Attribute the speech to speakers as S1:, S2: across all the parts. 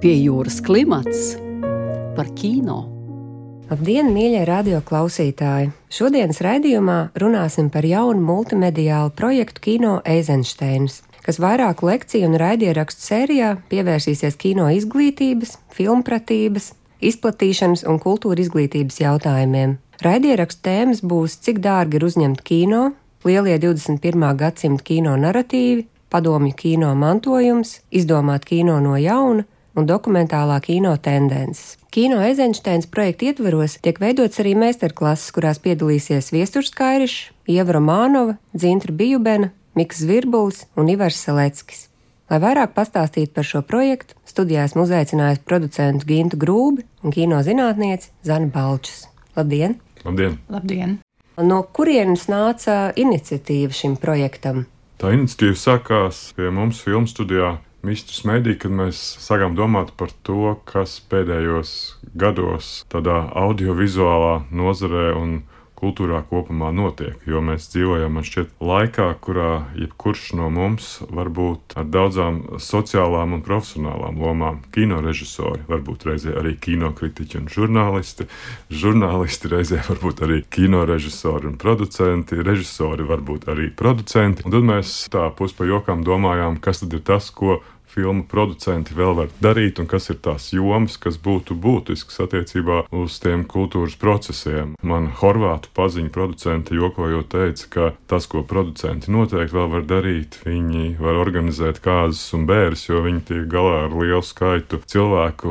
S1: pie jūras klimats par kino.
S2: Labdien, mīļie radioklausītāji! Šodienas raidījumā runāsim par jaunu multimediālu projektu Kino Eizensteins, kas vairāku lekciju un raidierakstu sērijā pievērsīsies kino izglītības, filmpratības, izplatīšanas un kultūra izglītības jautājumiem. Raidierakstu tēmas būs, cik dārgi ir uzņemt kino, lielie 21. gadsimta kino narratīvi, padomju kino mantojums, izdomāt kino no jauna un dokumentālā kino tendences. Kino Eizensteins projekta ietveros tiek veidots arī meistarklases, kurās piedalīsies Viesturs Kairišs, Ieva Romanova, Dzintra Bijubena, Miks Zvirbulis un Ivars Seleckis. Lai vairāk pastāstītu par šo projektu, studijā esmu uzaicinājusi producentu Gintu Grūbi un kino zinātnieci Zani Balčus. Labdien!
S3: Labdien!
S4: Labdien!
S2: No kurienes nāca iniciatīva šim projektam?
S3: Tā iniciatīva sākās pie mums filmu studijā Mistrs Mēdī, kad mēs sākām domāt par to, kas pēdējos gados tādā audiovizuālā nozarē un kultūrā kopumā notiek. Jo mēs dzīvojam, man šķiet, laikā, kurā jebkurš no mums var būt ar daudzām sociālām un profesionālām lomām. Kino režisori, varbūt reizē arī kinokritiķi un žurnālisti, žurnālisti reizē varbūt arī kino režisori un producenti, režisori varbūt arī producenti. Un tad mēs tā puspa jokām domājām, kas tad ir tas, ko filmu producenti vēl var darīt un kas ir tās jomas, kas būtu būtisks attiecībā uz tiem kultūras procesiem. Man horvātu paziņu producenti jokojot teica, ka tas, ko producenti noteikti vēl var darīt, viņi var organizēt kāzas un bērns, jo viņi tiek galā ar lielu skaitu cilvēku,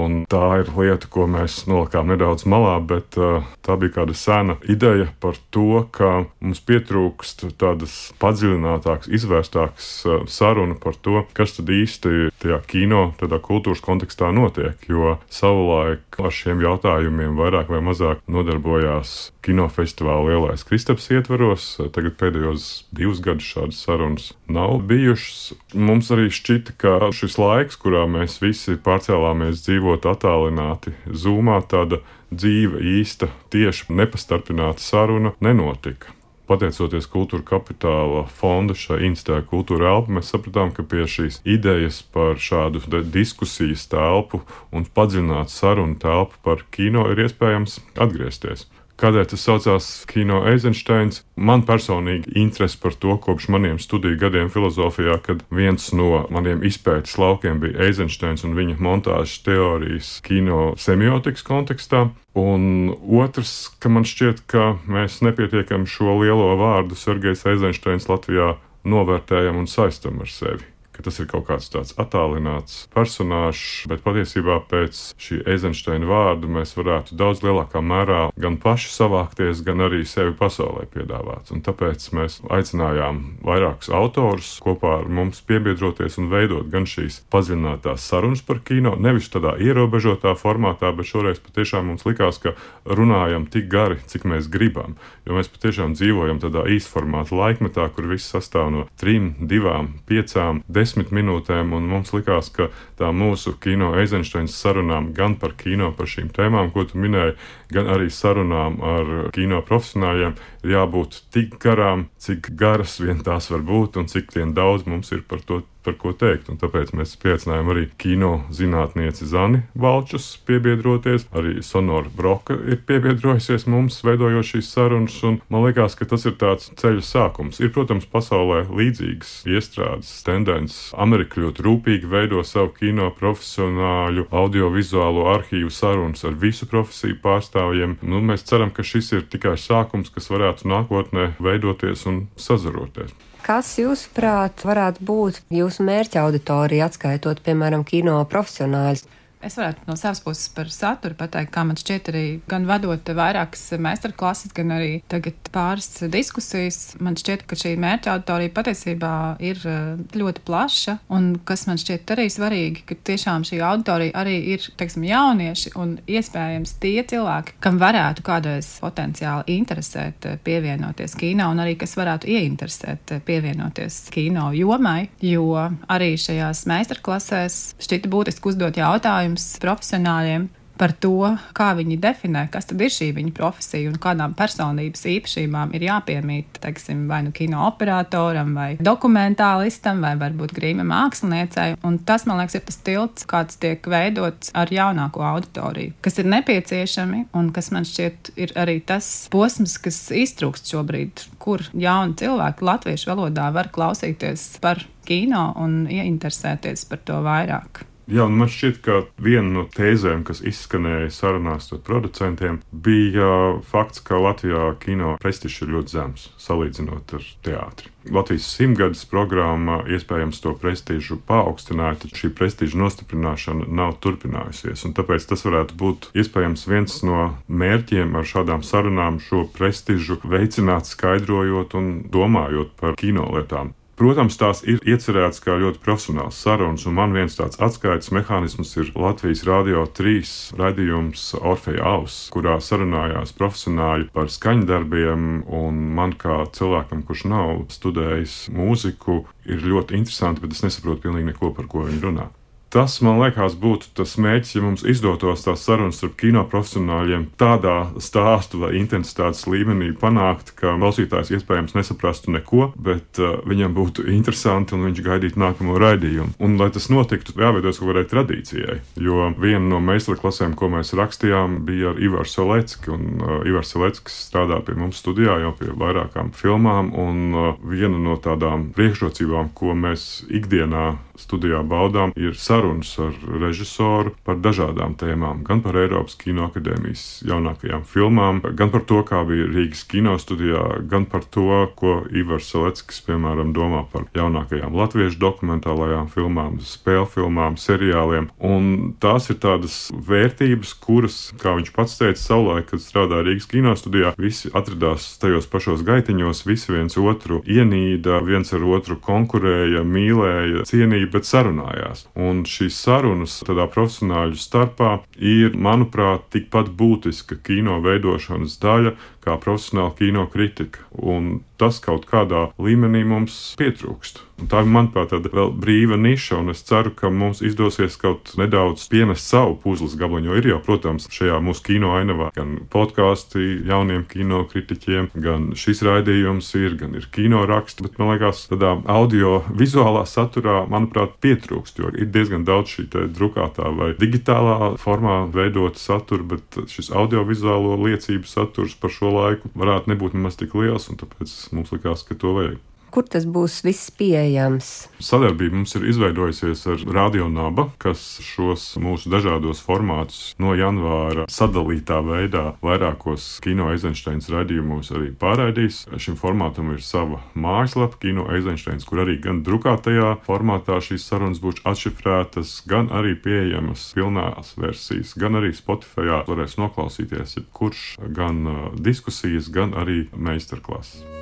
S3: un tā ir lieta, ko mēs nolikām nedaudz malā, bet uh, tā bija kāda sena ideja par to, ka mums pietrūkst tādas padziļinātākas, izvērstākas uh, saruna par to, kas tad īsti īsti tajā kino, tādā kultūras kontekstā notiek. Jo savulaik ar šiem jautājumiem vairāk vai mazāk nodarbojās kinofestivāla lielais Kristaps ietvaros. Tagad pēdējos divus gadus šādas sarunas nav bijušas. Mums arī šķita, ka šis laiks, kurā mēs visi pārcēlāmies dzīvot attālināti, zūmā tāda dzīve, īsta, tieši nepastarpināta saruna nenotika pateicoties kultūra kapitāla fonda šai institūcijai kultūra elpa, mēs sapratām, ka pie šīs idejas par šādu diskusijas telpu un padziļinātu sarunu telpu par kino ir iespējams atgriezties. Kādēļ tas saucās Kino Eizensteins? Man personīgi interese par to kopš maniem studiju gadiem filozofijā, kad viens no maniem izpētes laukiem bija Eizensteins un viņa montāžas teorijas kino semiotikas kontekstā. Un otrs, ka man šķiet, ka mēs nepietiekam šo lielo vārdu Sergejs Eizensteins Latvijā novērtējam un saistam ar sevi ka tas ir kaut kāds tāds attālināts personāžs, bet patiesībā pēc šī Eizensteina vārda mēs varētu daudz lielākā mērā gan paši savākties, gan arī sevi pasaulē piedāvāt. Un tāpēc mēs aicinājām vairākus autorus kopā ar mums piebiedroties un veidot gan šīs padziļinātās sarunas par kino, nevis tādā ierobežotā formātā, bet šoreiz patiešām mums likās, ka runājam tik gari, cik mēs gribam. Jo mēs patiešām dzīvojam tādā īsformāta laikmetā, kur viss sastāv no trim, divām, piecām, desmit desmit minūtēm, un mums likās, ka tā mūsu kino Eizensteins sarunām gan par kino, par šīm tēmām, ko tu minēji, gan arī sarunām ar kino profesionāļiem ir jābūt tik garām, cik garas vien tās var būt, un cik daudz mums ir par to par ko teikt. Un tāpēc mēs pieaicinājām arī kino zinātnieci Zani Valčus piebiedroties. Arī Sonora Broka ir piebiedrojusies mums, veidojot šīs sarunas. Man liekas, ka tas ir tāds ceļa sākums. Ir, protams, pasaulē līdzīgas iestrādes tendences. Amerika ļoti rūpīgi veido savu kino profesionāļu audiovizuālo arhīvu sarunas ar visu profesiju pārstāvjiem. Nu, mēs ceram, ka šis ir tikai sākums, kas varētu nākotnē veidoties un sazaroties.
S2: Kas, jūsuprāt, varētu būt jūsu mērķa auditorija, atskaitot, piemēram, kino profesionāļus?
S4: Es varētu no savas puses par saturu pateikt, kā man šķiet, arī gan vadot vairākas meistarklases, gan arī tagad pāris diskusijas. Man šķiet, ka šī mērķa auditorija patiesībā ir eh, ļoti plaša, un kas man šķiet arī svarīgi, ka tiešām šī auditorija arī ir, teiksim, jaunieši un iespējams tie cilvēki, kam varētu kādreiz potenciāli interesēt eh, pievienoties kino, un arī kas varētu ieinteresēt eh, pievienoties kino jomai, jo arī šajās meistarklasēs šķita būtiski uzdot jautājumu jautājums profesionāļiem par to, kā viņi definē, kas tad ir šī viņa profesija un kādām personības īpašībām ir jāpiemīt, teiksim, vai nu kino operatoram, vai dokumentālistam, vai varbūt grīma māksliniecei. Un tas, man liekas, ir tas tilts, kāds tiek veidots ar jaunāko auditoriju, kas ir nepieciešami un kas man šķiet ir arī tas posms, kas iztrūkst šobrīd, kur jauni cilvēki latviešu valodā var klausīties par kino un ieinteresēties par to vairāk.
S3: Jā, man šķiet, ka viena no tēzēm, kas izskanēja sarunās ar producentiem, bija fakts, ka Latvijā kino prestižs ir ļoti zems salīdzinot ar teātri. Latvijas simtgades programma iespējams to prestižu paaugstināja, taču šī prestiža nostiprināšana nav turpinājusies. Tāpēc tas varētu būt iespējams viens no mērķiem ar šādām sarunām šo prestižu veicināt, skaidrojot un domājot par kino lietām. Protams, tās ir iecerētas kā ļoti profesionāls sarunas, un man viens tāds atskaites mehānisms ir Latvijas Rādio 3 raidījums Orfeja Aus, kurā sarunājās profesionāļi par skaņdarbiem, un man kā cilvēkam, kurš nav studējis mūziku, ir ļoti interesanti, bet es nesaprotu pilnīgi neko, par ko viņi runā. Tas, man liekas, būtu tas mērķis, ja mums izdotos tās sarunas starp kino profesionāļiem tādā stāstu vai intensitātes līmenī panākt, ka klausītājs iespējams nesaprastu neko, bet uh, viņam būtu interesanti un viņš gaidītu nākamo raidījumu. Un, lai tas notiktu, jāveidojas kaut kādai tradīcijai. Jo viena no meistarklasēm, ko mēs rakstījām, bija ar Ivaru Solecki, un uh, Ivars Soleckis strādā pie mums studijā jau pie vairākām filmām, un uh, viena no tādām priekšrocībām, ko mēs ikdienā studijā baudām, ir saruna sarunas ar režisoru par dažādām tēmām. Gan par Eiropas Kinoakadēmijas jaunākajām filmām, gan par to, kā bija Rīgas kino studijā, gan par to, ko Ivars Seleckis, piemēram, domā par jaunākajām latviešu dokumentālajām filmām, spēļu filmām, seriāliem. Un tās ir tādas vērtības, kuras, kā viņš pats teica, savulaik, kad strādāja Rīgas kino studijā, visi atradās tajos pašos gaitiņos, visi viens otru ienīda, viens ar otru konkurēja, mīlēja, cienīja, bet sarunājās. Un šīs sarunas tādā profesionāļu starpā ir, manuprāt, tikpat būtiska kino veidošanas daļa kā profesionāla kino kritika. Un tas kaut kādā līmenī mums pietrūkst. Un tā ir, manuprāt, tāda vēl brīva niša, un es ceru, ka mums izdosies kaut nedaudz pienest savu puzles gabaliņu. Jo ir jau, protams, šajā mūsu kino ainavā gan podkāsti jauniem kino kritiķiem, gan šis raidījums ir, gan ir kino raksts, bet man liekas, tādā audio-vizuālā saturā, manuprāt, pietrūkst, jo ir diezgan daudz šī drukātā vai digitālā formā veidota satura, bet šis audio-vizuālo liecību saturs par šo laiku varētu nebūt nemaz tik liels, un tāpēc mums likās, ka to vajag.
S2: Kur tas būs viss pieejams?
S3: Sadarbība mums ir izveidojusies ar Radio Naba, kas šos mūsu dažādos formātus no janvāra sadalītā veidā vairākos kino Eizensteins raidījumos arī pārraidīs. Šim formātam ir sava mājaslapa, Kino Eizensteins, kur arī gan drukātajā formātā šīs sarunas būs atšifrētas, gan arī pieejamas pilnās versijas, gan arī Spotify varēs noklausīties jebkurš gan uh, diskusijas, gan arī meistarklases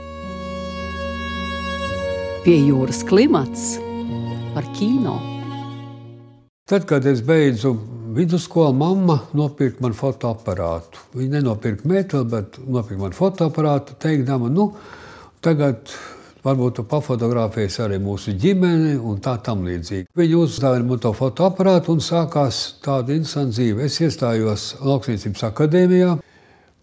S1: pie jūras klimats par kino.
S5: Tad, kad es beidzu vidusskolu, mamma nopirka man fotoaparātu. Viņa nenopirka metru, bet nopirka man fotoaparātu, teikdama, nu, tagad varbūt tu pafotografēsi arī mūsu ģimeni un tā tam līdzīgi. Viņa uzdāvināja man to fotoaparātu un sākās tāda interesanta dzīve. Es iestājos Lauksniecības akadēmijā.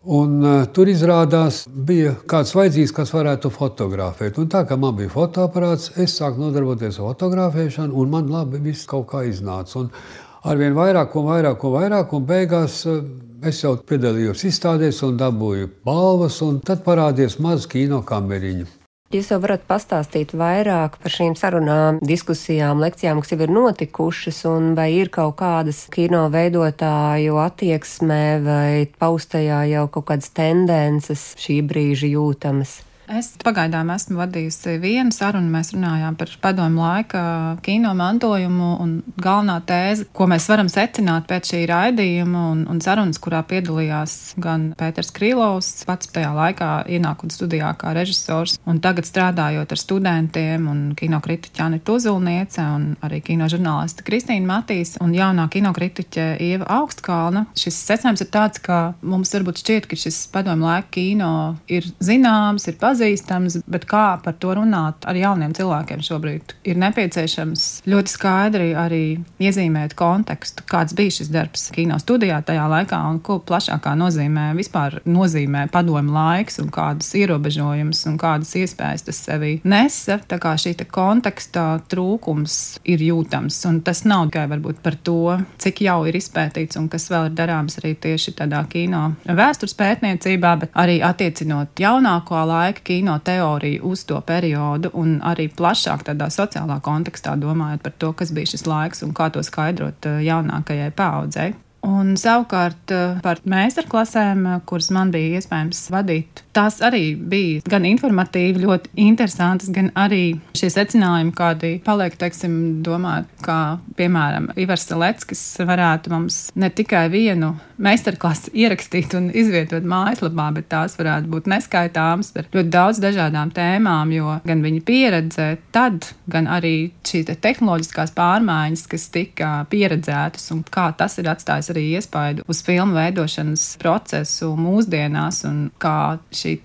S5: Un, uh, tur izrādās, bija kāds vajadzīgs, kas varētu fotografēt. Un tā kā man bija fotoaparāts, es sāku nodarboties ar fotografēšanu, un man labi viss kaut kā iznāca. Un arvien vairāk, un vairāk, un vairāk, un beigās uh, es jau piedalījos izstādēs un dabūju balvas, un tad parādījās maza kino kameriņa.
S2: Jūs jau varat pastāstīt vairāk par šīm sarunām, diskusijām, lekcijām, kas jau ir notikušas, un vai ir kaut kādas kino veidotāju attieksmē vai paustajā jau kaut kādas tendences šī brīža jūtamas?
S4: Es pagaidām esmu vadījusi vienu sarunu. Mēs runājām par padomu laika kino mantojumu galvenā tēze, ko mēs varam secināt pēc šī raidījuma un, un sarunas, kurā piedalījās gan Pēters Krīlovs, pats tajā laikā ienākot studijā kā režisors, un tagad strādājot ar studentiem un kino kritiķi Anita Uzulniece un arī kino žurnāliste Kristīna Matīs un jaunā kino kritiķe Ieva Augstkalna. Šis secinājums ir tāds, ka mums varbūt šķiet, ka šis padomu laika kino ir zināms, ir pazīstams pazīstams, bet kā par to runāt ar jauniem cilvēkiem šobrīd. Ir nepieciešams ļoti skaidri arī iezīmēt kontekstu, kāds bija šis darbs kino studijā tajā laikā un ko plašākā nozīmē vispār nozīmē padomu laiks un kādas ierobežojumus un kādas iespējas tas sevī nesa. Tā kā šī konteksta trūkums ir jūtams, un tas nav tikai varbūt par to, cik jau ir izpētīts un kas vēl ir darāms arī tieši tādā kino vēstures pētniecībā, bet arī attiecinot jaunāko laika kino teoriju uz to periodu un arī plašāk tādā sociālā kontekstā domājot par to, kas bija šis laiks un kā to skaidrot eh, jaunākajai paudzei. Un savukārt eh, par meistarklasēm, eh, kuras man bija iespējams vadīt, tās arī bija gan informatīvi, ļoti interesantas, gan arī šie secinājumi, kādi paliek, teiksim, domāt, kā piemēram Ivars Leckis varētu mums ne tikai vienu meistarklasi ierakstīt un izvietot mājaslapā, bet tās varētu būt neskaitāmas par ļoti daudz dažādām tēmām, jo gan viņa pieredze tad, gan arī šīs te tehnoloģiskās pārmaiņas, kas tika pieredzētas un kā tas ir atstājis arī iespaidu uz filmu veidošanas procesu mūsdienās un kā šī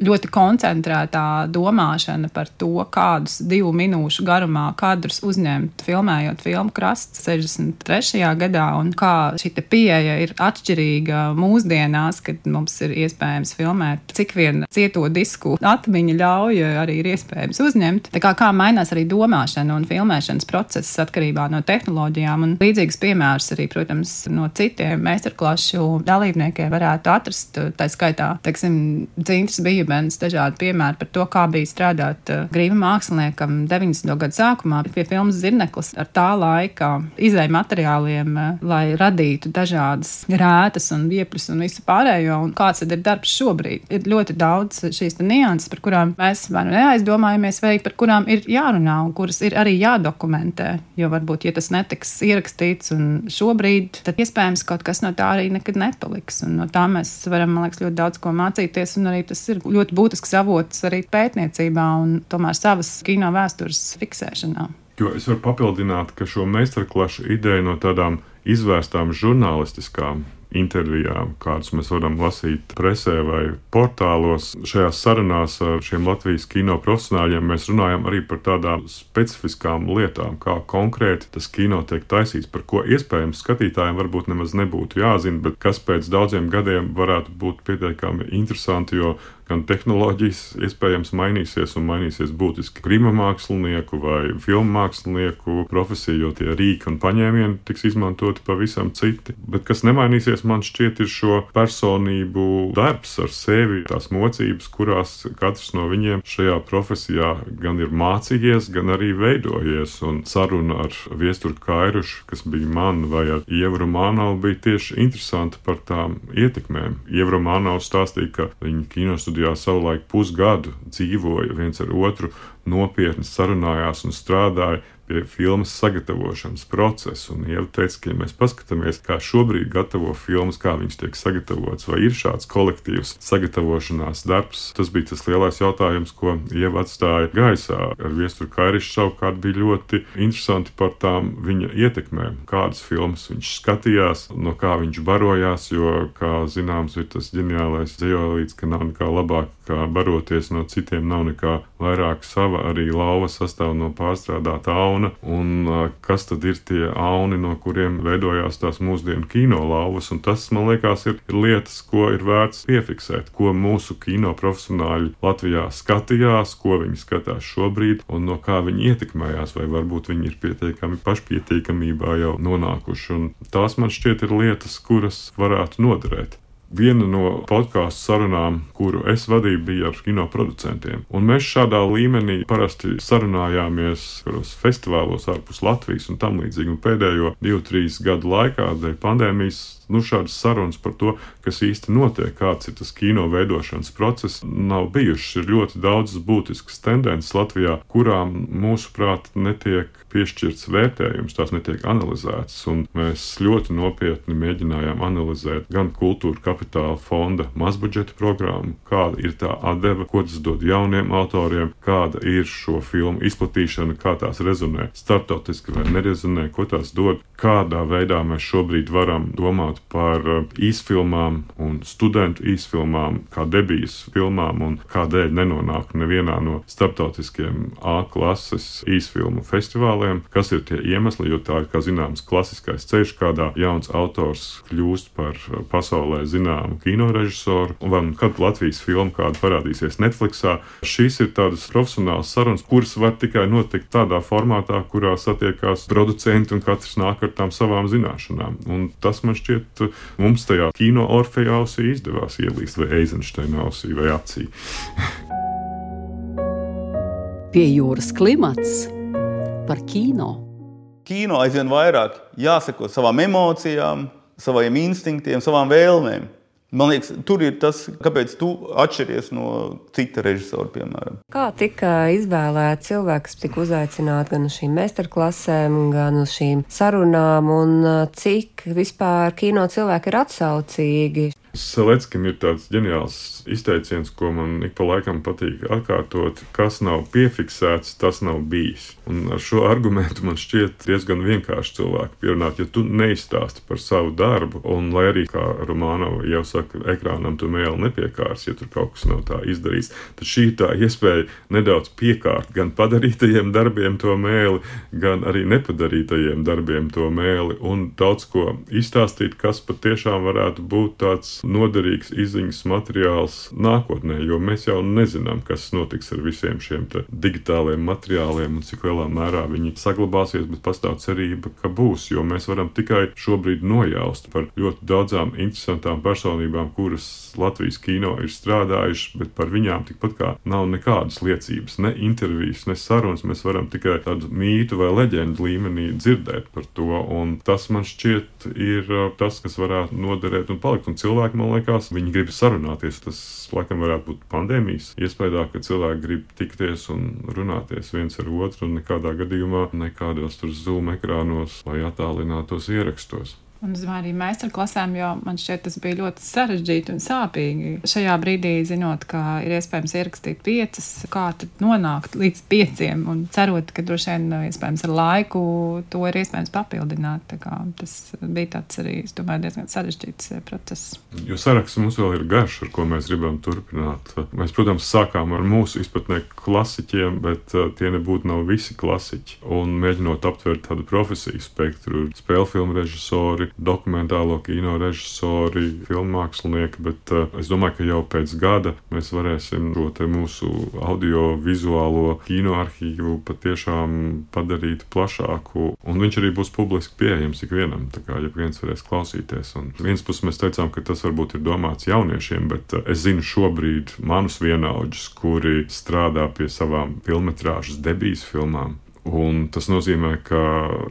S4: ļoti koncentrētā domāšana par to, kādus divu minūšu garumā kadrus uzņemt, filmējot filmu krasts 63. gadā un kā šī pieeja ir atšķirīga mūsdienās, kad mums ir iespējams filmēt, cik vien cieto disku atmiņa ļauj arī ir iespējams uzņemt. Tā kā, kā mainās arī domāšana un filmēšanas process atkarībā no tehnoloģijām un līdzīgs piemērs arī, protams, no citiem meistarklašu dalībniekiem varētu atrast. Tā skaitā, teiksim, Dzīves Bijubens, dažādi piemēri par to, kā bija strādāt uh, grība māksliniekam 90. gadu sākumā pie filmas Zirneklis ar tā laika izēju materiāliem, uh, lai radītu dažādas rētas un viepļus un visu pārējo. Un kāds tad ir darbs šobrīd? Ir ļoti daudz šīs nianses, par kurām mēs vai nu neaizdomājamies, vai par kurām ir jārunā un kuras ir arī jādokumentē. Jo varbūt, ja tas netiks ierakstīts un šobrīd, tad iespējams kaut kas no tā arī nekad nepaliks. Un no tā mēs varam, man liekas, ļoti daudz ko mācīties, un arī tas ir ļoti būtisks avots arī pētniecībā un tomēr savas kino vēstures fiksēšanā.
S3: Jo es varu papildināt, ka šo meistarklašu ideju no tādām izvērstām žurnālistiskām intervijām, kādas mēs varam lasīt presē vai portālos. Šajās sarunās ar šiem Latvijas kino profesionāļiem mēs runājam arī par tādām specifiskām lietām, kā konkrēti tas kino tiek taisīts, par ko iespējams skatītājiem varbūt nemaz nebūtu jāzina, bet kas pēc daudziem gadiem varētu būt pietiekami interesanti, jo gan tehnoloģijas iespējams mainīsies un mainīsies būtiski grima mākslinieku vai filmu mākslinieku profesija, jo tie rīki un paņēmieni tiks izmantoti pavisam citi. Bet kas nemainīsies, man šķiet, ir šo personību darbs ar sevi, tās mocības, kurās katrs no viņiem šajā profesijā gan ir mācījies, gan arī veidojies. Un saruna ar Viesturu Kairušu, kas bija man vai ar Ievu Romānovu, bija tieši interesanti par tām ietekmēm. Ieva Romānova stāstīja, ka viņa kinostudijā studijā savulaik pusgadu dzīvoja viens ar otru, nopietni sarunājās un strādāja pie filmas sagatavošanas procesa. Un jau teica, ka, ja mēs paskatāmies, kā šobrīd gatavo filmas, kā viņas tiek sagatavotas, vai ir šāds kolektīvs sagatavošanās darbs, tas bija tas lielais jautājums, ko Ieva atstāja gaisā. Ar viesturu Kairišu savukārt bija ļoti interesanti par tām viņa ietekmēm, kādas filmas viņš skatījās, no kā viņš barojās, jo, kā zināms, ir tas ģeniālais dzīvojums, ka nav nekā labāk kā baroties no citiem, nav nekā vairāk sava. Arī lauva sastāv no pārstrādāta auna, un kas tad ir tie auni, no kuriem veidojās tās mūsdienu kino lauvas. Un tas, man liekas, ir, lietas, ko ir vērts piefiksēt, ko mūsu kino profesionāļi Latvijā skatījās, ko viņi skatās šobrīd, un no kā viņi ietekmējās, vai varbūt viņi ir pietiekami pašpietiekamībā jau nonākuši. Un tās man šķiet ir lietas, kuras varētu noderēt. Viena no podkāstu sarunām, kuru es vadīju, bija ar kino producentiem. Un mēs šādā līmenī parasti sarunājāmies festivālos ārpus Latvijas un tam līdzīgi. Un pēdējo divu, trīs gadu laikā, dēļ pandēmijas, nu, šādas sarunas par to, kas īsti notiek, kāds ir tas kino veidošanas process, nav bijušas. Ir ļoti daudzas būtiskas tendences Latvijā, kurām, mūsuprāt, netiek piešķirts vērtējums, tās netiek analizētas. Mēs ļoti nopietni mēģinājām analizēt gan kultūru kapitāla fonda mazbudžeta programmu, kāda ir tā atdeve, ko tas dod jauniem autoriem, kāda ir šo filmu izplatīšana, kā tās rezonē starptautiski vai nerezonē, ko tās dod, kādā veidā mēs šobrīd varam domāt par uh, īsfilmām un studentu īsfilmām, kā debijas filmām un kādēļ nenonāk nevienā no starptautiskiem A klases īsfilmu festivāliem, kas ir tie iemesli, jo tā ir, kā zināms, klasiskais ceļš, kādā jauns autors kļūst par pasaulē zināmu kinorežisoru, un kad Latvijas filma kāda parādīsies Netflixā, šīs ir tādas profesionālas sarunas, kuras var tikai notikt tādā formātā, kurā satiekās producenti un katrs nāk ar tām savām zināšanām. Un tas man šķiet, mums tajā kino orfejā ausī izdevās ielīst vai Eizensteina ausī vai acī.
S1: Pie jūras klimats par kino
S6: kino aizvien vairāk jāsako savām emocijām, saviem instinktiem, savām vēlmēm. Man liekas, tur ir tas, kāpēc tu atšķiries no cita režisora, piemēram.
S2: Kā tika izvēlēti cilvēki, kas tika uzaicināti gan uz šīm meistarklasēm, gan uz šīm sarunām, un cik vispār kino cilvēki ir atsaucīgi?
S3: Saleckim ir tāds ģeniāls izteiciens, ko man ik pa laikam patīk atkārtot. Kas nav piefiksēts, tas nav bijis. Un ar šo argumentu man šķiet diezgan vienkārši cilvēku pierunāt, ja tu neizstāsti par savu darbu, un lai arī, kā Romanova jau saka, ekrānam tu mēli nepiekārs, ja tur kaut kas nav tā izdarīts, tad šī tā iespēja nedaudz piekārt gan padarītajiem darbiem to mēli, gan arī nepadarītajiem darbiem to mēli, un daudz ko izstāstīt, kas patiešām varētu būt tāds noderīgs izziņas materiāls nākotnē, jo mēs jau nezinām, kas notiks ar visiem šiem digitāliem materiāliem un cik lielā mērā viņi saglabāsies, bet pastāv cerība, ka būs, jo mēs varam tikai šobrīd nojaust par ļoti daudzām interesantām personībām, kuras Latvijas kino ir strādājušas, bet par viņām tikpat kā nav nekādas liecības, ne intervijas, ne sarunas. Mēs varam tikai tādu mītu vai leģendu līmenī dzirdēt par to, un tas man šķiet ir uh, tas, kas varētu noderēt un palikt. Un cilvēki cilvēki, man liekas, viņi grib sarunāties. Tas laikam varētu būt pandēmijas iespējā, ka cilvēki grib tikties un runāties viens ar otru un nekādā gadījumā nekādos tur zūmu ekrānos vai attālinātos ierakstos.
S4: Un domāju, arī meistarklasēm, jo man šķiet, tas bija ļoti sarežģīti un sāpīgi. Šajā brīdī, zinot, ka ir iespējams ierakstīt piecas, kā tad nonākt līdz pieciem un cerot, ka droši vien iespējams ar laiku to ir iespējams papildināt. Tas bija tāds arī, es domāju, diezgan sarežģīts eh, process.
S3: Jo saraksts mums vēl ir garš, ar ko mēs gribam turpināt. Mēs, protams, sākām ar mūsu izpratnē klasiķiem, bet eh, tie nebūtu nav visi klasiķi. Un mēģinot aptvert tādu profesiju spektru, spēļu filmu režisori, dokumentālo kino režisori, filmākslinieki, bet uh, es domāju, ka jau pēc gada mēs varēsim šo mūsu audio-vizuālo kino arhīvu patiešām padarīt plašāku, un viņš arī būs publiski pieejams ikvienam, tā kā ja viens varēs klausīties. Un viens puses mēs teicām, ka tas varbūt ir domāts jauniešiem, bet uh, es zinu šobrīd manus vienaudžus, kuri strādā pie savām filmetrāžas debijas filmām, Un tas nozīmē, ka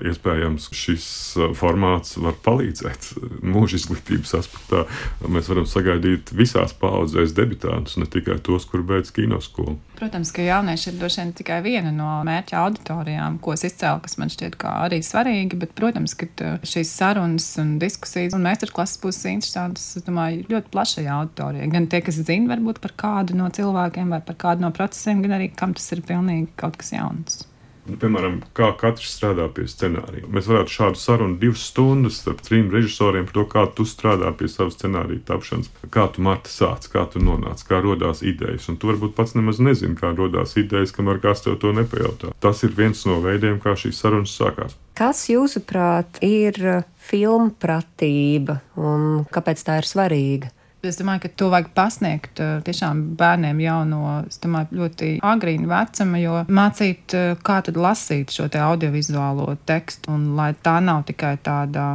S3: iespējams šis uh, formāts var palīdzēt mūža izglītības aspektā. Mēs varam sagaidīt visās paudzēs debitantus, ne tikai tos, kur beidz kinoskolu.
S4: Protams, ka jaunieši ir droši vien tikai viena no mērķa auditorijām, ko es izcēlu, kas man šķiet arī svarīgi. Bet, protams, ka uh, šīs sarunas un diskusijas un meistarklases būs interesantas, es domāju, ļoti plašai auditorijai. Gan tie, kas zina varbūt par kādu no cilvēkiem vai par kādu no procesiem, gan arī kam tas ir pilnīgi kaut kas jauns.
S3: Nu, piemēram, kā katrs strādā pie scenārija. Mēs varētu šādu sarunu divas stundas starp trim režisoriem par to, kā tu strādā pie savas scenārija tapšanas, kā tu marta sāc, kā tu nonāc, kā radās idejas. Un tu varbūt pats nemaz nezini, kā radās idejas, kamēr kāds tev to nepajautā. Tas ir viens no veidiem, kā šīs sarunas sākās.
S2: Kas, jūsuprāt, ir filmu pratība un kāpēc tā ir svarīga?
S4: Es domāju, ka to vajag pasniegt eh, tiešām bērniem jau no domāju, ļoti agrīna vecuma, jo mācīt, eh, kā tad lasīt šo te audiovizuālo tekstu, un lai tā nav tikai tāda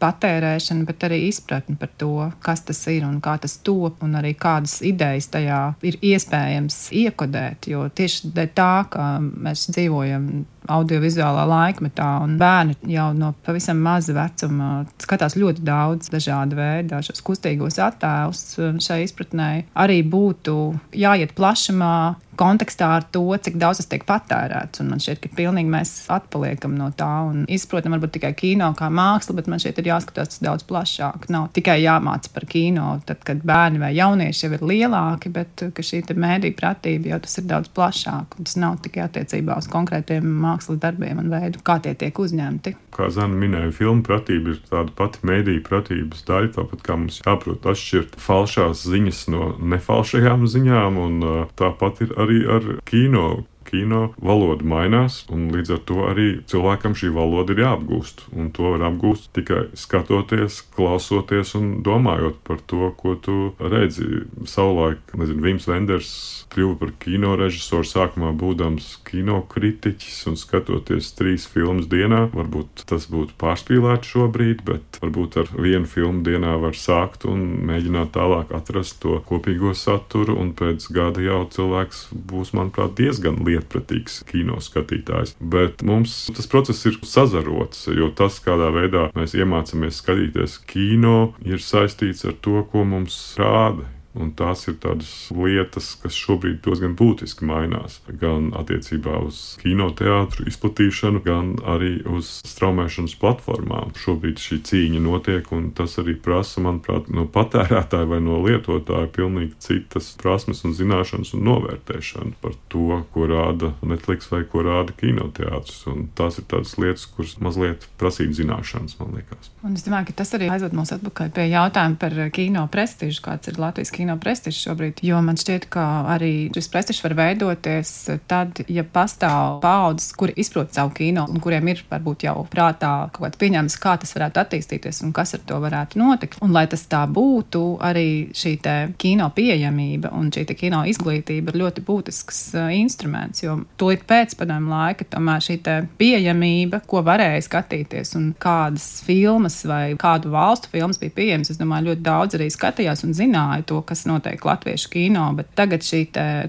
S4: patērēšana, bet arī izpratne par to, kas tas ir un kā tas top, un arī kādas idejas tajā ir iespējams iekodēt. Jo tieši tā, ka mēs dzīvojam audiovizuālā laikmetā. Bērni jau no pavisam maza vecuma skatās ļoti daudz dažādu veidu, dažos kustīgos attēlus. Šai izpratnē arī būtu jāiet plašumā, kontekstā ar to, cik daudz tas tiek patērēts. Un man šķiet, ka pilnīgi mēs atpaliekam no tā un izprotam varbūt tikai kino kā mākslu, bet man šķiet, ir jāskatās tas daudz plašāk. Nav tikai jāmāca par kino, tad, kad bērni vai jaunieši jau ir lielāki, bet šī mēdīņa pratība jau tas ir daudz plašāk. Tas nav tikai attiecībā uz konkrētiem mākslas darbiem un veidu, kā tie tiek uzņemti.
S3: Kā Zana minēja, filmu pratība ir tāda pati mēdīņa pratības daļa, tāpat kā mums jāprot atšķirt falšās ziņas no nefalšajām ziņām, un tāpat ir arī ar kino kino valoda mainās, un līdz ar to arī cilvēkam šī valoda ir jāapgūst. Un to var apgūst tikai skatoties, klausoties un domājot par to, ko tu redzi. Savulaik, nezinu, Vims Venders kļuva par kino režisoru sākumā būdams kino kritiķis un skatoties trīs filmas dienā. Varbūt tas būtu pārspīlēts šobrīd, bet varbūt ar vienu filmu dienā var sākt un mēģināt tālāk atrast to kopīgo saturu, un pēc gada jau cilvēks būs, manuprāt, diezgan liels lietpratīgs kino skatītājs. Bet mums tas process ir sazarots, jo tas, kādā veidā mēs iemācāmies skatīties kino, ir saistīts ar to, ko mums rāda Un tās ir tādas lietas, kas šobrīd diezgan būtiski mainās. Gan attiecībā uz kinoteātru izplatīšanu, gan arī uz straumēšanas platformām. Šobrīd šī cīņa notiek, un tas arī prasa, manuprāt, no patērētāja vai no lietotāja pilnīgi citas prasmes un zināšanas un novērtēšanu par to, ko rāda Netflix vai ko rāda kinoteātris. Un tās ir tādas lietas, kuras mazliet prasīt zināšanas, man liekas.
S4: Un es domāju, ka tas arī aizved mūs atpakaļ pie jautājuma par kino prestižu, kāds ir Latvijas kino prestižs šobrīd. Jo man šķiet, ka arī šis prestižs var veidoties tad, ja pastāv paudzes, kuri izprot savu kino un kuriem ir varbūt jau prātā kaut kāds pieņēmums, kā tas varētu attīstīties un kas ar to varētu notikt. Un lai tas tā būtu, arī šī kino pieejamība un šī kino izglītība ir ļoti būtisks uh, instruments, jo to ir pēcpadomu laika tomēr šī pieejamība, ko varēja skatīties un kādas filmas vai kādu valstu filmas bija pieejamas. Es domāju, ļoti daudz arī skatījās un zināja to, kas notiek latviešu kino, bet tagad šī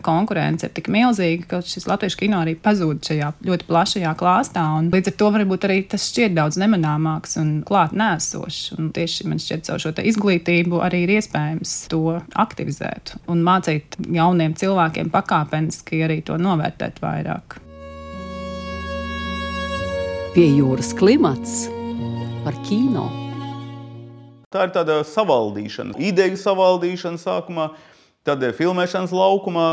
S4: konkurence ir tik milzīga, ka šis latviešu kino arī pazūd šajā ļoti plašajā klāstā. Līdz ar to varbūt arī tas šķiet daudz nemanāmāks un klāt nēsošs. Un tieši man šķiet, caur šo izglītību arī ir iespējams to aktivizēt un mācīt jauniem cilvēkiem pakāpeniski arī to novērtēt vairāk.
S1: Pie jūras klimats par kino.
S6: Tā ir tāda savaldīšana, ideju savaldīšana sākumā, tad filmēšanas laukumā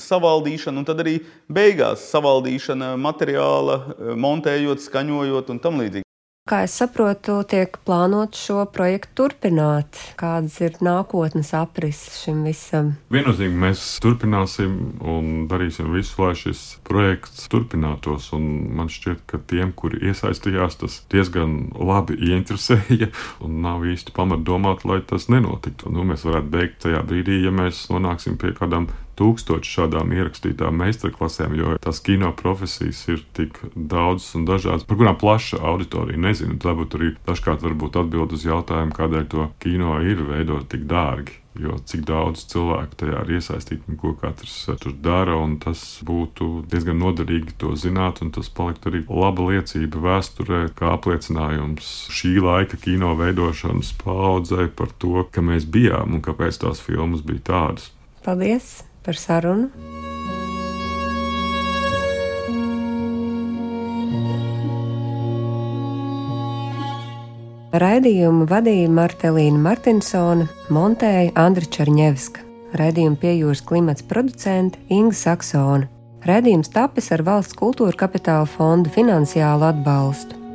S6: savaldīšana, un tad arī beigās savaldīšana materiāla, montējot, skaņojot un tam līdzīgi.
S2: Kā es saprotu, tiek plānots šo projektu turpināt. Kādas ir nākotnes aprises šim visam?
S3: Viennozīmīgi mēs turpināsim un darīsim visu, lai šis projekts turpinātos. Un man šķiet, ka tiem, kuri iesaistījās, tas diezgan labi ieinteresēja un nav īsti pamat domāt, lai tas nenotiktu. Nu, mēs varētu beigt tajā brīdī, ja mēs nonāksim pie kādām tūkstoši šādām ierakstītām meistarklasēm, jo tās kino profesijas ir tik daudzas un dažādas, par kurām plaša auditorija nezina. Tāpat arī dažkārt varbūt atbild uz jautājumu, kādēļ to kino ir veidot tik dārgi. Jo cik daudz cilvēku tajā ir iesaistīti un ko katrs eh, tur dara, tas būtu diezgan noderīgi to zināt, un tas palikt arī laba liecība vēsturē, kā apliecinājums šī laika kino veidošanas paudzei par to, ka mēs bijām un kāpēc tās filmas bija tādas.
S2: Paldies! Par sarunu. Raidījumu vadīja Martelīna Martinsone, montēja Andra Černievska. Raidījuma piejūras klimats producente Inga Saksona. Raidījums tapis ar valsts kultūra kapitāla fonda finansiālu atbalstu.